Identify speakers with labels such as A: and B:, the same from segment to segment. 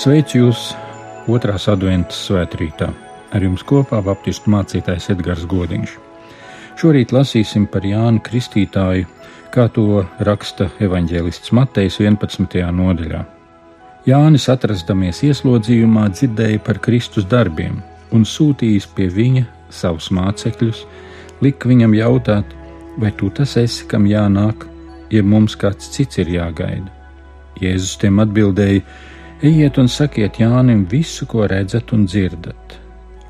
A: Sveicu jūs otrās adventas svētkrītā. Ar jums kopā Baptistu mācītājs Edgars Godiņš. Šorīt lasīsim par Jānu Kristītāju, kā to raksta evaņģēlists Matejs 11. nodaļā. Jānis, atrastamies ieslodzījumā, dzirdēja par Kristus darbiem un sūtījis pie viņa savus mācekļus, lika viņam jautāt, vai tu tas esi, kam jānāk, ja mums kāds cits ir jāgaida. Jēzus tiem atbildēja: Ejiet un sakiet Jānim visu, ko redzat un dzirdat.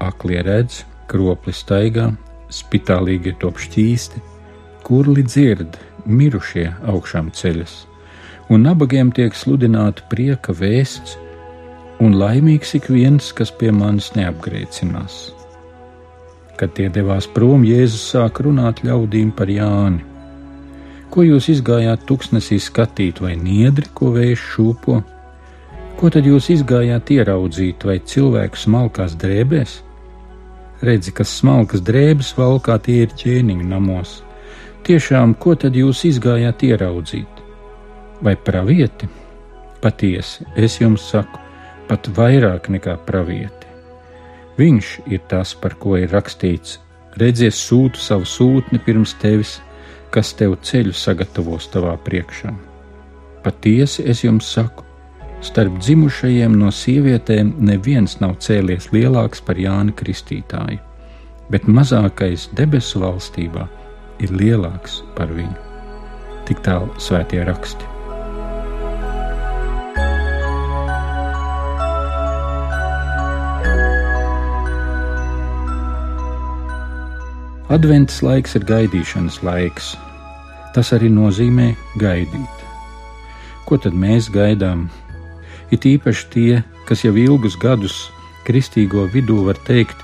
A: Aklie redz, kropli staigā, spitālīgi top šķīsti, kurli dzird, mirušie augšām ceļas, un nabagiem tiek sludināta prieka vēsts, un laimīgs ik viens, kas pie manis neapgriecinās. Kad tie devās prom, Jēzus sāk runāt ļaudīm par Jāni. Ko jūs izgājāt tuksnesī skatīt, vai niedri, ko vējš šūpo? Ko tad jūs izgājāt ieraudzīt, vai cilvēku smalkās drēbēs? Redzi, kas smalkas drēbes valkā tie ir ķēniņu namos. Tiešām, ko tad jūs izgājāt ieraudzīt? Vai pravieti? Patiesi, es jums saku, pat vairāk nekā pravieti. Viņš ir tas, par ko ir rakstīts: redzies, sūtu savu sūtni pirms tevis, kas tev ceļu sagatavos tavā priekšā. Patiesi es jums saku, Starp dzimušajiem no sievietēm neviens nav cēlies lielāks par Jāni Kristītāju, bet mazākais debesu valstībā ir lielāks par viņu. Tik tālu svētie raksti. Adventas laiks ir gaidīšanas laiks. Tas arī nozīmē gaidīt. Ko tad mēs gaidām it īpaši tie, kas jau ilgus gadus kristīgo vidū var teikt,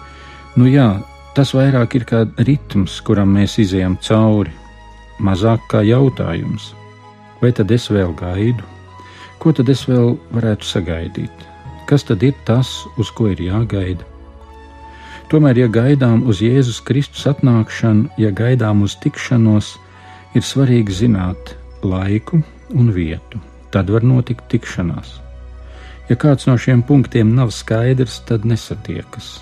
A: nu jā, tas vairāk ir kā ritms, kuram mēs izējām cauri, mazāk kā jautājums. Vai tad es vēl gaidu? Ko tad es vēl varētu sagaidīt? Kas tad ir tas, uz ko ir jāgaida? Tomēr, ja gaidām uz Jēzus Kristus atnākšanu, ja gaidām uz tikšanos, ir svarīgi zināt laiku un vietu. Tad var notikt tikšanās. Ja kāds no šiem punktiem nav skaidrs, tad nesatiekas.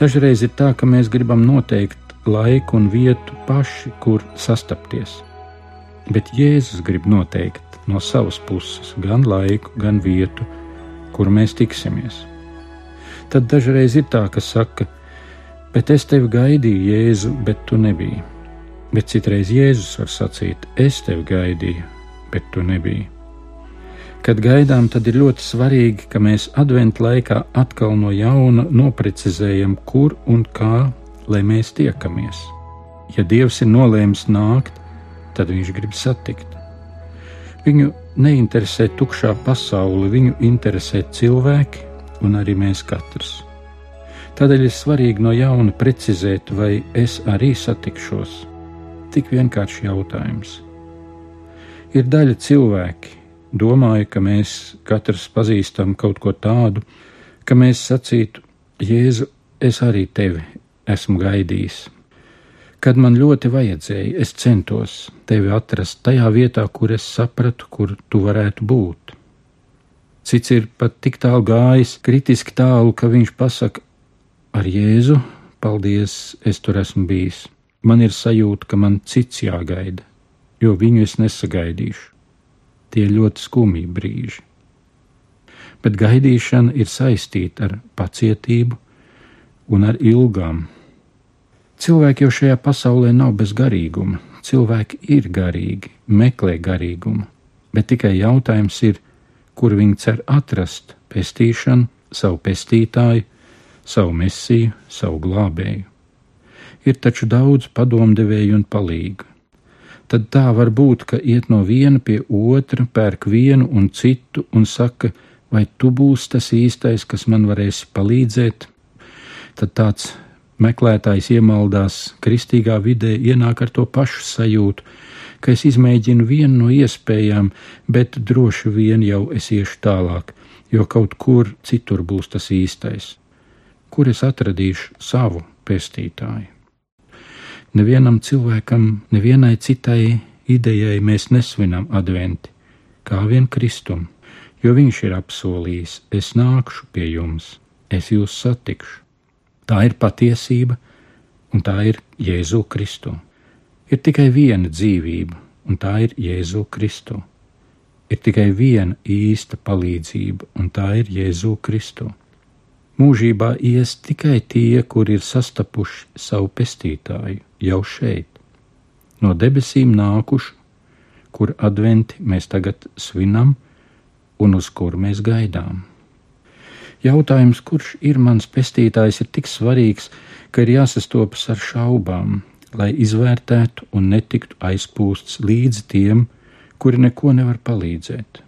A: Dažreiz ir tā, ka mēs gribam noteikt laiku un vietu paši, kur sastapties. Bet Jēzus grib noteikt no savas puses gan laiku, gan vietu, kur mēs tiksimies. Tad dažreiz ir tā, ka saka, bet es tevi gaidīju, Jēzu, bet tu nebiji. Bet citreiz Jēzus var sacīt, es tevi gaidīju, bet tu nebiji. Kad gaidām, tad ir ļoti svarīgi, ka mēs adventu laikā atkal no jauna noprecizējam, kur un kā, lai mēs tiekamies. Ja Dievs ir nolēmis nākt, tad Viņš grib satikt. Viņu neinteresē tukšā pasaule, viņu interesē cilvēki un arī mēs katrs. Tādēļ ir svarīgi no jauna precizēt, vai es arī satikšos. Tik vienkārši jautājums. Ir daļa cilvēki, domāju, ka mēs katrs pazīstam kaut ko tādu, ka mēs sacītu, Jēzu, es arī tevi esmu gaidījis. Kad man ļoti vajadzēja, es centos tevi atrast tajā vietā, kur es sapratu, kur tu varētu būt. Cits ir pat tik tālu gājis, kritiski tālu, ka viņš pasaka, ar Jēzu, paldies, es tur esmu bijis. Man ir sajūta, ka man cits jāgaida, jo viņu es nesagaidīšu tie ļoti skumji brīži. Bet gaidīšana ir saistīta ar pacietību un ar ilgām. Cilvēki jau šajā pasaulē nav bez garīguma. Cilvēki ir garīgi, meklē garīgumu, bet tikai jautājums ir, kur viņi cer atrast pestīšanu, savu pestītāju, savu mesiju, savu glābēju. Ir taču daudz padomdevēju un palīgu tad tā var būt, ka iet no viena pie otra, pērk vienu un citu un saka, vai tu būsi tas īstais, kas man varēsi palīdzēt. Tad tāds meklētājs iemaldās kristīgā vidē, ienāk ar to pašu sajūtu, ka es izmēģinu vienu no iespējām, bet droši vien jau es iešu tālāk, jo kaut kur citur būs tas īstais, kur es atradīšu savu pestītāju. Nevienam cilvēkam, nevienai citai idejai mēs nesvinam adventi, kā vien Kristum, jo viņš ir apsolījis: Es nākšu pie jums, es jūs satikšu. Tā ir patiesība, un tā ir Jēzu Kristu. Ir tikai viena dzīvība, un tā ir Jēzu Kristu. Ir tikai viena īsta palīdzība, un tā ir Jēzu Kristu. Mūžībā ies tikai tie, kuri ir sastapuši savu pestītāju jau šeit, no debesīm nākuši, kur adventi mēs tagad svinam un uz kuru mēs gaidām. Jautājums, kurš ir mans pestītājs, ir tik svarīgs, ka ir jāsastopas ar šaubām, lai izvērtētu un netiktu aizpūsts līdz tiem, kuri neko nevar palīdzēt.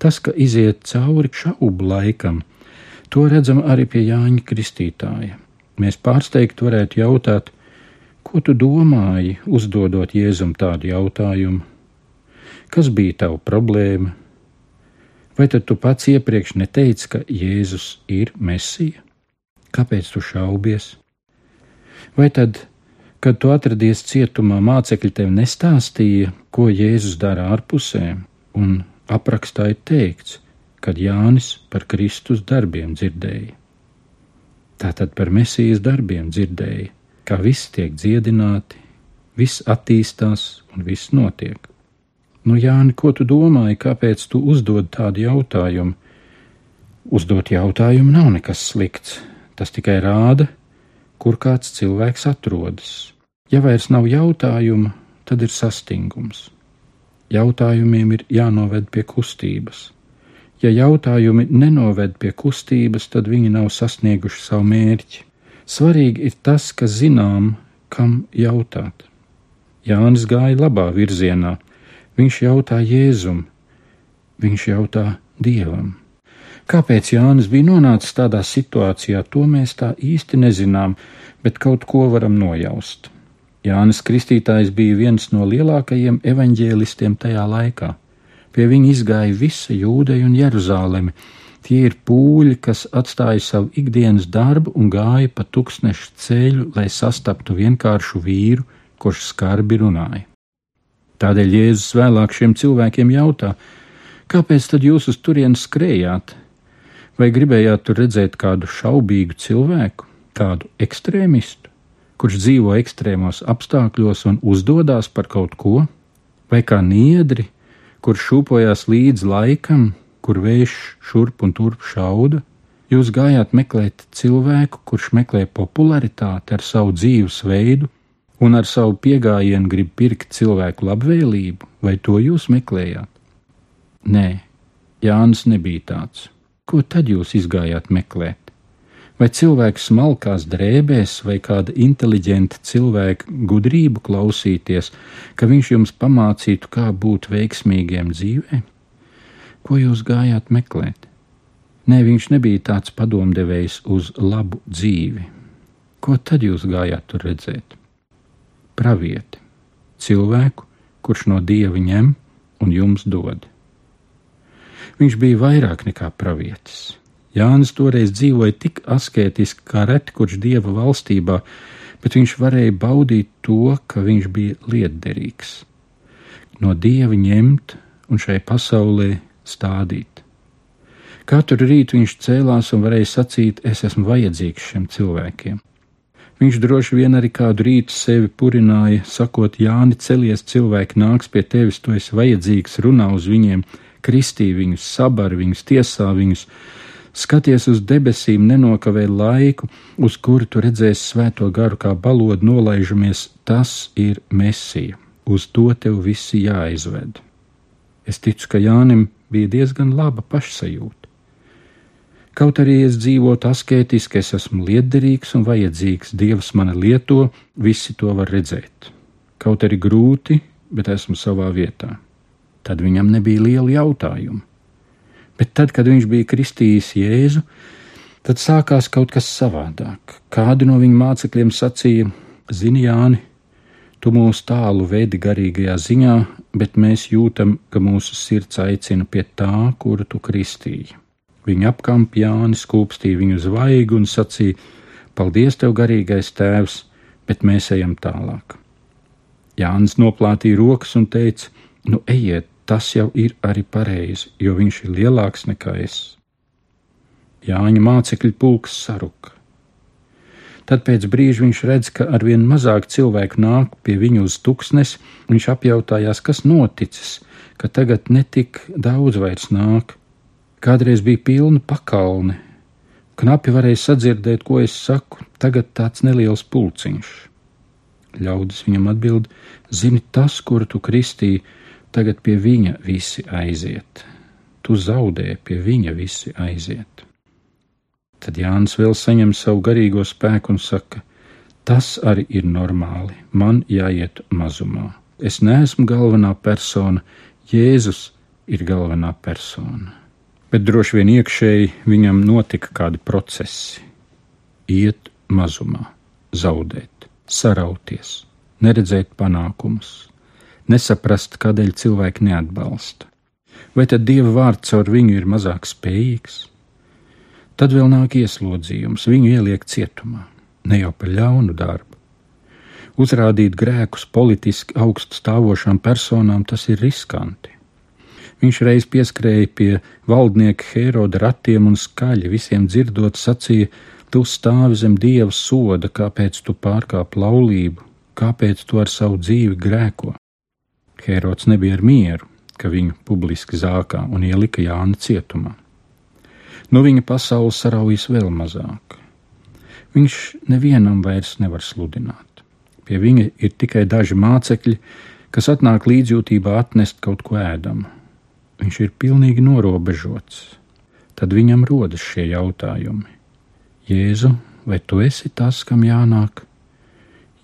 A: Tas, ka iziet cauri šaubu laikam, to redzam arī pie Jāņa Kristītāja. Mēs pārsteigti varētu jautāt, ko tu domāji, uzdodot Jēzum tādu jautājumu? Kas bija tava problēma? Vai tad tu pats iepriekš neteici, ka Jēzus ir Mesija? Kāpēc tu šaubies? Vai tad, kad tu atradies cietumā, mācekļi tev nestāstīja, ko Jēzus dara ārpusē, un aprakstā ir teikts, kad Jānis par Kristus darbiem dzirdēja. Tātad par Mesijas darbiem dzirdēja, kā viss tiek dziedināti, viss attīstās un viss notiek. Nu, Jāni, ko tu domāji, kāpēc tu uzdod tādu jautājumu? Uzdot jautājumu nav nekas slikts. Tas tikai rāda, kur kāds cilvēks atrodas. Ja vairs nav jautājuma, tad ir sastingums. Jautājumiem ir jānoved pie kustības. Ja jautājumi nenoved pie kustības, tad viņi nav sasnieguši savu mērķi. Svarīgi ir tas, ka zinām, kam jautāt. Jānis gāja labā virzienā, Viņš jautā Jēzum, viņš jautā Dievam. Kāpēc Jānis bija nonācis tādā situācijā, to mēs tā īsti nezinām, bet kaut ko varam nojaust. Jānis Kristītājs bija viens no lielākajiem evaņģēlistiem tajā laikā. Pie viņa izgāja visa Jūdeja un Jeruzaleme. Tie ir pūļi, kas atstāja savu ikdienas darbu un gāja pa tūkstnešu ceļu, lai sastaptu vienkāršu vīru, kurš skarbi runāja. Tādēļ Jēzus vēlāk šiem cilvēkiem jautā, kāpēc tad jūs uz turieni skrējāt? Vai gribējāt tur redzēt kādu šaubīgu cilvēku, kādu ekstrēmistu, kurš dzīvo ekstrēmos apstākļos un uzdodas par kaut ko, vai kā niedri, kurš šūpojās līdz laikam, kur vējš šurp un turp šauda? Jūs gājāt meklēt cilvēku, kurš meklē popularitāti ar savu dzīvesveidu, un ar savu piegājienu grib pirkt cilvēku labvēlību, vai to jūs meklējāt? Nē, Jānis nebija tāds. Ko tad jūs izgājāt meklēt? Vai cilvēks smalkās drēbēs, vai kāda inteliģenta cilvēka gudrību klausīties, ka viņš jums pamācītu, kā būt veiksmīgiem dzīvē? Ko jūs gājāt meklēt? Nē, viņš nebija tāds padomdevējs uz labu dzīvi. Ko tad jūs gājāt tur redzēt? pravieti, cilvēku, kurš no dieva ņem un jums dod. Viņš bija vairāk nekā pravietis. Jānis toreiz dzīvoja tik asketiski kā reti kurš dieva valstībā, bet viņš varēja baudīt to, ka viņš bija lietderīgs. No dieva ņemt un šai pasaulē stādīt. Katru rītu viņš cēlās un varēja sacīt, es esmu vajadzīgs šiem cilvēkiem. Viņš droši vien arī kādu rītu sevi purināja, sakot, Jāni, celies, cilvēki nāks pie tevis, tu esi vajadzīgs, runā uz viņiem, kristī viņus, sabar viņus, tiesā viņus. Skaties uz debesīm, nenokavē laiku, uz kuru tu redzēsi svēto garu kā balodu nolaižamies, tas ir mesija. Uz to tev visi jāizved. Es ticu, ka Jānim bija diezgan laba pašsajūta. Kaut arī es dzīvotu asketiski, es esmu liederīgs un vajadzīgs, Dievs mani lieto, visi to var redzēt. Kaut arī grūti, bet esmu savā vietā. Tad viņam nebija liela jautājuma. Bet tad, kad viņš bija kristījis Jēzu, tad sākās kaut kas savādāk. Kādi no viņa mācekļiem sacīja: Zini, Jāni, tu mūs tālu vedi garīgajā ziņā, bet mēs jūtam, ka mūsu sirds aicina pie tā, kuru tu kristīji. Viņa apkamp Jāni, skūpstīja viņu zvaigu un sacīja: Paldies, tev, garīgais tēvs, bet mēs ejam tālāk. Jānis noplātīja rokas un teica: Nu, ejiet, tas jau ir arī pareizi, jo viņš ir lielāks nekā es. Jāņa mācekļu pulks saruka. Tad pēc brīža viņš redz, ka arvien mazāk cilvēku nāk pie viņa uz tuksnes. Viņš apjautājās, kas noticis, ka tagad netik daudz vairs nāk. Kādreiz bija pilna pakalne. Knapi varēja sadzirdēt, ko es saku, tagad tāds neliels pulciņš. Ļaudis viņam atbild: Zini, tas, kuru tu kristīji, tagad pie viņa visi aiziet. Tu zaudē, pie viņa visi aiziet. Tad Jānis vēl saņem savu garīgo spēku un saka: Tas arī ir normāli, man jāiet mazumā. Es neesmu galvenā persona, Jēzus ir galvenā persona. Bet droši vien iekšēji viņam notika kādi procesi. Iet mazumā, zaudēt, sarauties, neredzēt panākumus, nesaprast, kādēļ cilvēki neatbalsta. Vai tad Dieva vārds caur viņu ir mazāk spējīgs? Tad vēl nāk ieslodzījums, viņu ieliek cietumā, ne jau par ļaunu darbu. Uzrādīt grēkus politiski augstu stāvošām personām tas ir riskanti. Viņš reiz pieskrēja pie valdnieka Heroda ratiem un skaļi visiem dzirdot sacīja: Tu stāvi zem dieva soda, kāpēc tu pārkāp laulību, kāpēc tu ar savu dzīvi grēko? Herods nebija ar mieru, ka viņu publiski zākā un ielika Jāni cietumā. No viņa pasaules saraujas vēl mazāk. Viņš nevienam vairs nevar sludināt. Pie viņa ir tikai daži mācekļi, kas atnāk līdzjūtībā atnest kaut ko ēdamu. Viņš ir pilnīgi norobežots. Tad viņam rodas šie jautājumi: Jēzu, vai tu esi tas, kam jānāk,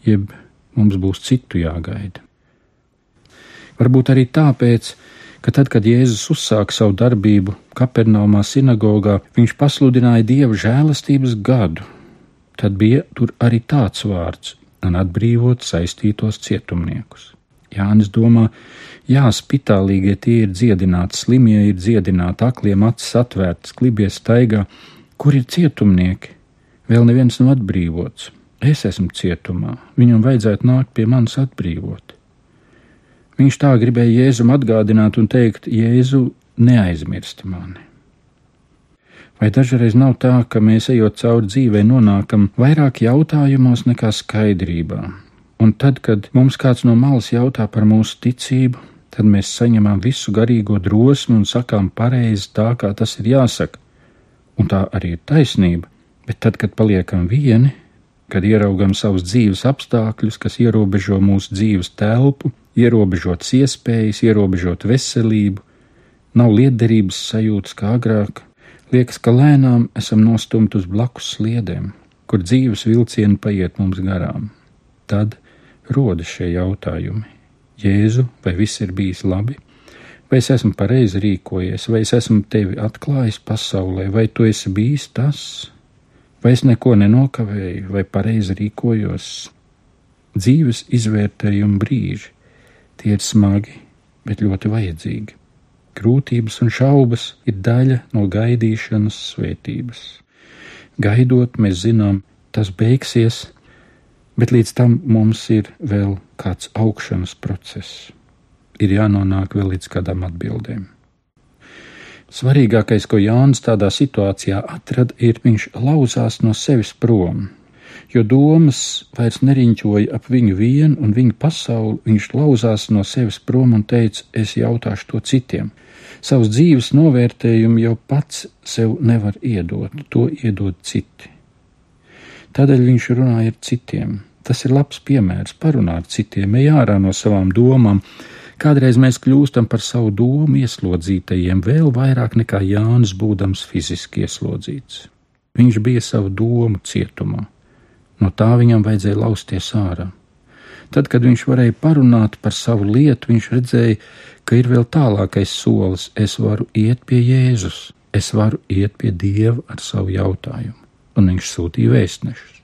A: jeb mums būs citu jāgaida? Varbūt arī tāpēc, ka tad, kad Jēzus uzsāka savu darbību Kapernaumā sinagogā, viņš pasludināja Dieva žēlastības gadu. Tad bija tur arī tāds vārds - un atbrīvot saistītos cietumniekus. Jānis domā, jā, spitālīgie tie ir dziedināti, slimie ir dziedināti, akliem acis atvērtas, klibie staigā. Kur ir cietumnieki? Vēl neviens nav atbrīvots. Es esmu cietumā, viņam vajadzētu nākt pie manis atbrīvot. Viņš tā gribēja Jēzum atgādināt un teikt: Jēzu, neaizmirsti mani. Vai dažreiz nav tā, ka mēs ejot cauri dzīvei, nonākam vairāk jautājumos nekā skaidrībā? Un tad, kad mums kāds no malas jautā par mūsu ticību, tad mēs saņemam visu garīgo drosmi un sakām pareizi tā, kā tas ir jāsaka. Un tā arī ir taisnība, bet tad, kad paliekam vieni, kad ieraugam savus dzīves apstākļus, kas ierobežo mūsu dzīves telpu, ierobežotas iespējas, ierobežot veselību, nav liederības sajūtas kā agrāk. Liekas, ka lēnām esam nostumti uz blakus sliedēm, kur dzīves vilcieni paiet mums garām. Tad rodas šie jautājumi: Jēzu, vai viss ir bijis labi? Vai es esmu pareizi rīkojies, vai es esmu tevi atklājis pasaulē, vai tu esi bijis tas, vai es neko nenokavēju, vai pareizi rīkojos? Dzīves izvērtējuma brīži Tie ir smagi, bet ļoti vajadzīgi. Grūtības un šaubas ir daļa no gaidīšanas svētības. Gaidot, mēs zinām, tas beigsies, bet līdz tam mums ir vēl kāds augšanas process. Ir jānonāk vēl līdz kādām atbildēm. Svarīgākais, ko Jānis tādā situācijā atrada, ir viņš lauzās no sevis prom, jo domas vairs neriņķoja ap viņu vienu un viņa pasauli, viņš lauzās no sevis prom un teica: Es jautāšu to citiem. Savas dzīves novērtējumu jau pats sev nevar iedot, to iedod citi. Tādēļ viņš runāja ar citiem. Tas ir labs piemērs parunāt ar citiem, ej ārā no savām domām. Kādreiz mēs kļūstam par savu domu ieslodzītajiem vēl vairāk nekā Jānis būdams fiziski ieslodzīts. Viņš bija savu domu cietumā. No tā viņam vajadzēja lausties ārā. Tad, kad viņš varēja parunāt par savu lietu, viņš redzēja, ka ir vēl tālākais solis. Es varu iet pie Jēzus, es varu iet pie Dieva ar savu jautājumu. Un viņš sūtīja vēstnešus.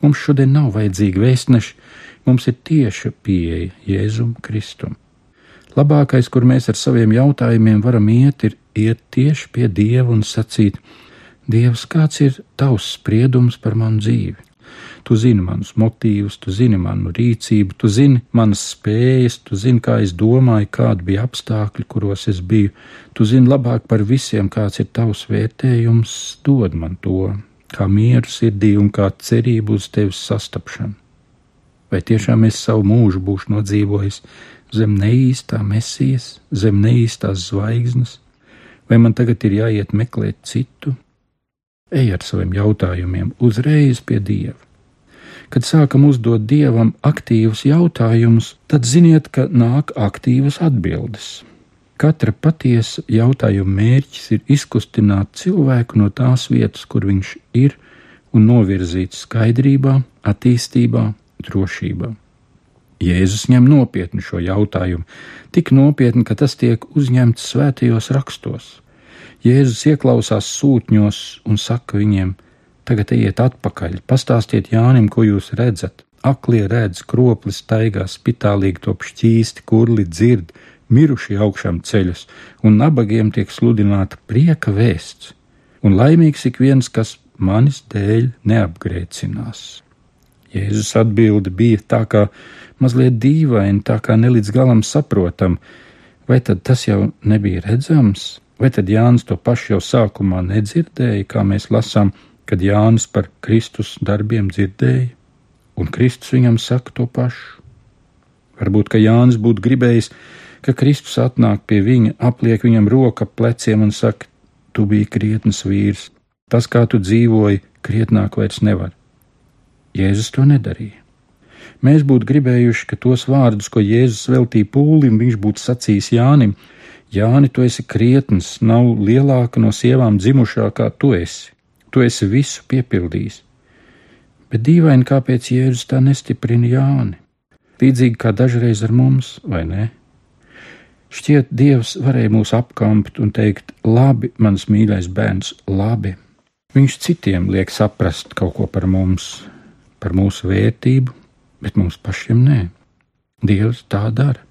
A: Mums šodien nav vajadzīgi vēstneši, mums ir tieša pieeja Jēzum Kristum. Labākais, kur mēs ar saviem jautājumiem varam iet, ir iet tieši pie Dieva un sacīt: Dievs, kāds ir tavs spriedums par manu dzīvi? Tu zini manus motīvus, tu zini manu rīcību, tu zini manas spējas, tu zini, kā es domāju, kādi bija apstākļi, kuros es biju. Tu zini labāk par visiem, kāds ir tavs vērtējums, dod man to, kā mieru sirdī un kā cerību uz tevis sastapšanu. Vai tiešām es savu mūžu būšu nodzīvojis zem neīstā mesijas, zem neīstās zvaigznes, vai man tagad ir jāiet meklēt citu? Ej ar saviem jautājumiem uzreiz pie Dieva. Kad sākam uzdot Dievam aktīvus jautājumus, tad ziniet, ka nāk aktīvas atbildes. Katra patiesa jautājuma mērķis ir izkustināt cilvēku no tās vietas, kur viņš ir, un novirzīt skaidrībā, attīstībā, drošībā. Jēzus ņem nopietni šo jautājumu, tik nopietni, ka tas tiek uzņemts svētajos rakstos. Jēzus ieklausās sūtņos un saka viņiem: Tagad ejiet atpakaļ, pastāstiet Jānim, ko jūs redzat. Aklie redz, kroplis staigā, spitālīgi top šķīsti, kurli dzird, mirušie augšām ceļus, un nabagiem tiek sludināta prieka vēsts, un laimīgs ik viens, kas manis dēļ neapgrēcinās. Jēzus atbilde bija tā kā mazliet dīvaina, tā kā nelīdz galam saprotam, vai tad tas jau nebija redzams? Vai tad Jānis to pašu jau sākumā nedzirdēja, kā mēs lasām, kad Jānis par Kristus darbiem dzirdēja, un Kristus viņam saka to pašu? Varbūt, ka Jānis būtu gribējis, ka Kristus atnāk pie viņa, apliek viņam roka pleciem un saka: Tu biji krietns vīrs, tas, kā tu dzīvoji, krietnāk vairs nevar. Jēzus to nedarīja. Mēs būtu gribējuši, ka tos vārdus, ko Jēzus veltīja pūlim, viņš būtu sacījis Jānim, Jāni, tu esi krietns, nav lielāka no sievām dzimušā kā tu esi. Tu esi visu piepildījis. Bet dīvaini, kāpēc Jēzus tā nestiprina Jāni? Līdzīgi kā dažreiz ar mums, vai ne? Šķiet, Dievs varēja mūs apkampt un teikt: Labi, mans mīļais bērns, labi. Viņš citiem liek saprast kaut ko par mums, par mūsu vērtību, bet mums pašiem nē. Dievs tā dara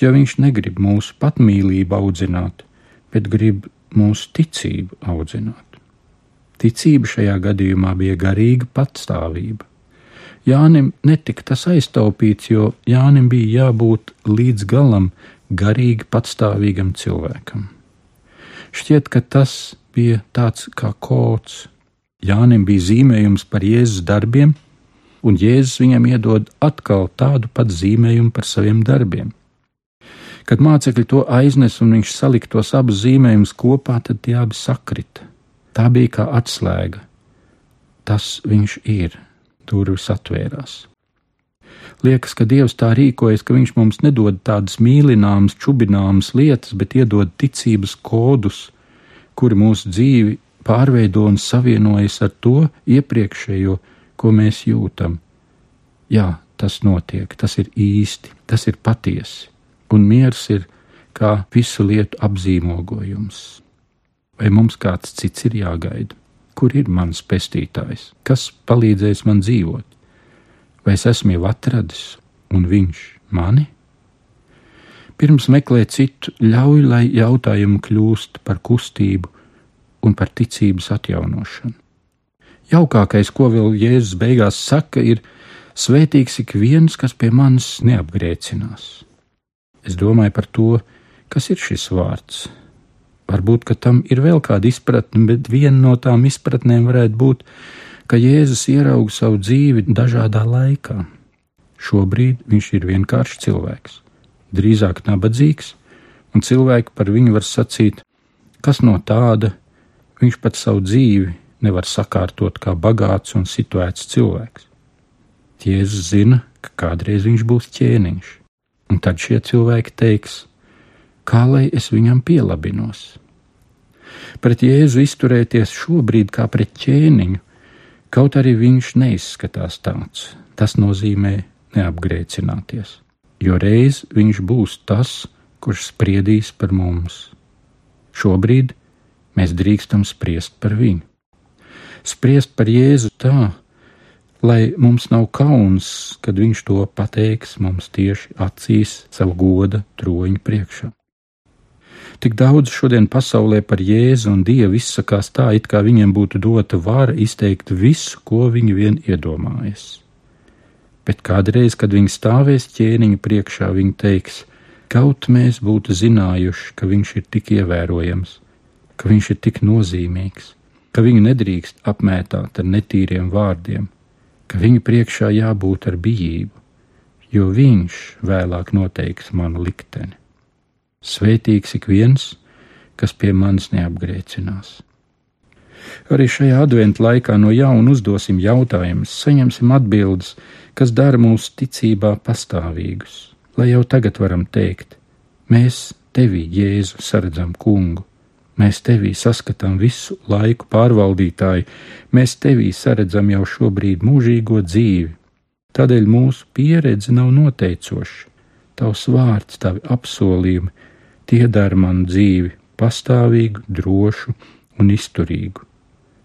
A: jo viņš negrib mūsu patmīlību audzināt, bet grib mūsu ticību audzināt. Ticība šajā gadījumā bija garīga patstāvība. Jānim netika tas aiztaupīts, jo Jānim bija jābūt līdz galam garīgi patstāvīgam cilvēkam. Šķiet, ka tas bija tāds kā kods. Jānim bija zīmējums par Jēzus darbiem, un Jēzus viņam iedod atkal tādu pat zīmējumu par saviem darbiem. Kad mācekļi to aiznes un viņš salika tos abus zīmējumus kopā, tad tie abi sakrita. Tā bija kā atslēga. Tas viņš ir, durvis atvērās. Liekas, ka Dievs tā rīkojas, ka Viņš mums nedod tādas mīlināmas, čubināmas lietas, bet iedod ticības kodus, kuri mūsu dzīvi pārveido un savienojas ar to iepriekšējo, ko mēs jūtam. Jā, tas notiek, tas ir īsti, tas ir patiesi un miers ir kā visu lietu apzīmogojums. Vai mums kāds cits ir jāgaida? Kur ir mans pestītājs? Kas palīdzēs man dzīvot? Vai es esmu jau atradis, un viņš mani? Pirms meklēt citu, ļauj, lai jautājumi kļūst par kustību un par ticības atjaunošanu. Jaukākais, ko vēl Jēzus beigās saka, ir: Svētīgs ik viens, kas pie manis neapgrēcinās. Es domāju par to, kas ir šis vārds. Varbūt, ka tam ir vēl kāda izpratne, bet viena no tām izpratnēm varētu būt, ka Jēzus ierauga savu dzīvi dažādā laikā. Šobrīd viņš ir vienkārši cilvēks, drīzāk nabadzīgs, un cilvēki par viņu var sacīt, kas no tāda viņš pat savu dzīvi nevar sakārtot kā bagāts un situēts cilvēks. Jēzus zina, ka kādreiz viņš būs ķēniņš Un tad šie cilvēki teiks, kā lai es viņam pielabinos. Pret Jēzu izturēties šobrīd kā pret ķēniņu, kaut arī viņš neizskatās tāds. Tas nozīmē neapgrēcināties, jo reiz viņš būs tas, kurš spriedīs par mums. Šobrīd mēs drīkstam spriest par viņu. Spriest par Jēzu tā, lai mums nav kauns, kad viņš to pateiks mums tieši acīs savu goda troņa priekšā. Tik daudz šodien pasaulē par Jēzu un Dievu izsakās tā, it kā viņiem būtu dota vara izteikt visu, ko viņi vien iedomājas. Bet kādreiz, kad viņi stāvēs ķēniņa priekšā, viņi teiks: Kaut mēs būtu zinājuši, ka viņš ir tik ievērojams, ka viņš ir tik nozīmīgs, ka viņu nedrīkst apmētāt ar netīriem vārdiem, ka viņu priekšā jābūt ar bijību, jo viņš vēlāk noteiks manu likteni. Svētīgs ik viens, kas pie manis neapgrēcinās. Arī šajā adventu laikā no jauna uzdosim jautājumus, saņemsim atbildes, kas dara mūsu ticībā pastāvīgus, lai jau tagad varam teikt: Mēs tevī, Jēzu, saredzam kungu, mēs tevī saskatām visu laiku pārvaldītāju, mēs tevī saredzam jau šobrīd mūžīgo dzīvi. Tādēļ mūsu pieredze nav noteicoša, tavs vārds, tavi apsolījumi Tie dara manu dzīvi pastāvīgu, drošu un izturīgu,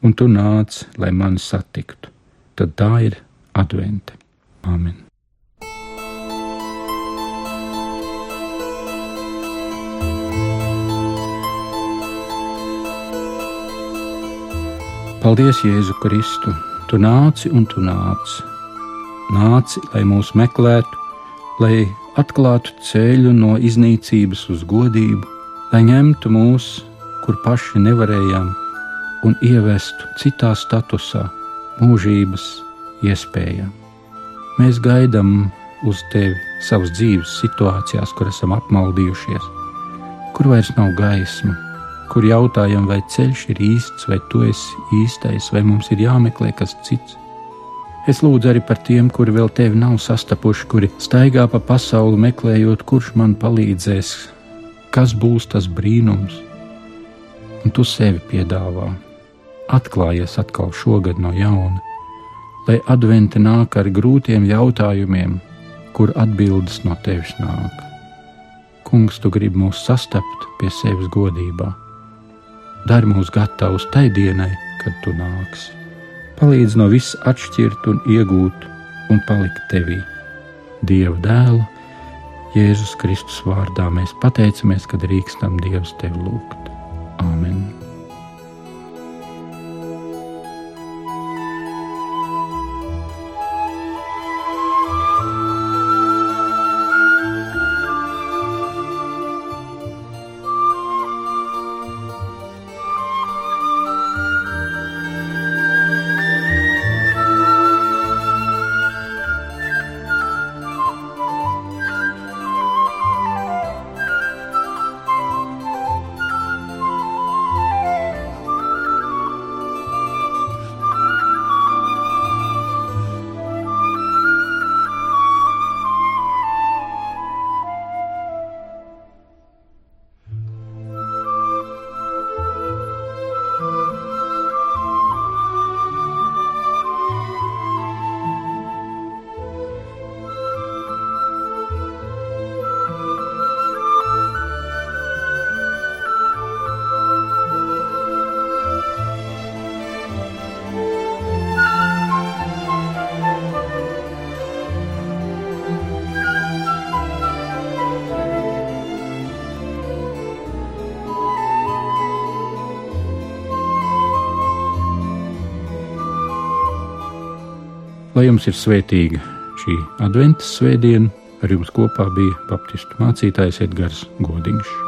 A: un tu nāc, lai mani satiktu. Tad tā ir advente. Āmen! Paldies, Jēzu Kristu! Tu nāci un tu nāci. Nāci, lai mūs meklētu, lai atklātu ceļu no iznīcības uz godību, lai ņemtu mūs, kur paši nevarējām, un ievestu citā statusā, mūžības iespējām. Mēs gaidām uz tevi savas dzīves situācijās, kur esam apmaldījušies, kur vairs nav gaisma, kur jautājam, vai ceļš ir īsts, vai tu esi īstais, vai mums ir jāmeklē kas cits. Es lūdzu arī par tiem, kuri vēl tevi nav sastapuši, kuri staigā pa pasauli meklējot, kurš man palīdzēs, kas būs tas brīnums. Un tu sevi piedāvā. Atklājies atkal šogad no jauna, lai advente nāk ar grūtiem jautājumiem, kur atbildes no tevis nāk. Kungs, tu gribi mūs sastapt pie sevis godībā. Dari mūs gatavus tai dienai, kad tu nāksi palīdz no viss atšķirt un iegūt un palikt tevī. Dieva dēlu, Jēzus Kristus vārdā mēs pateicamies, ka drīkstam Dievs tevi lūgt. Āmen! Lai jums ir svētīga šī adventas svētdiena, ar jums kopā bija Baptistu mācītājs Edgars Godiņš.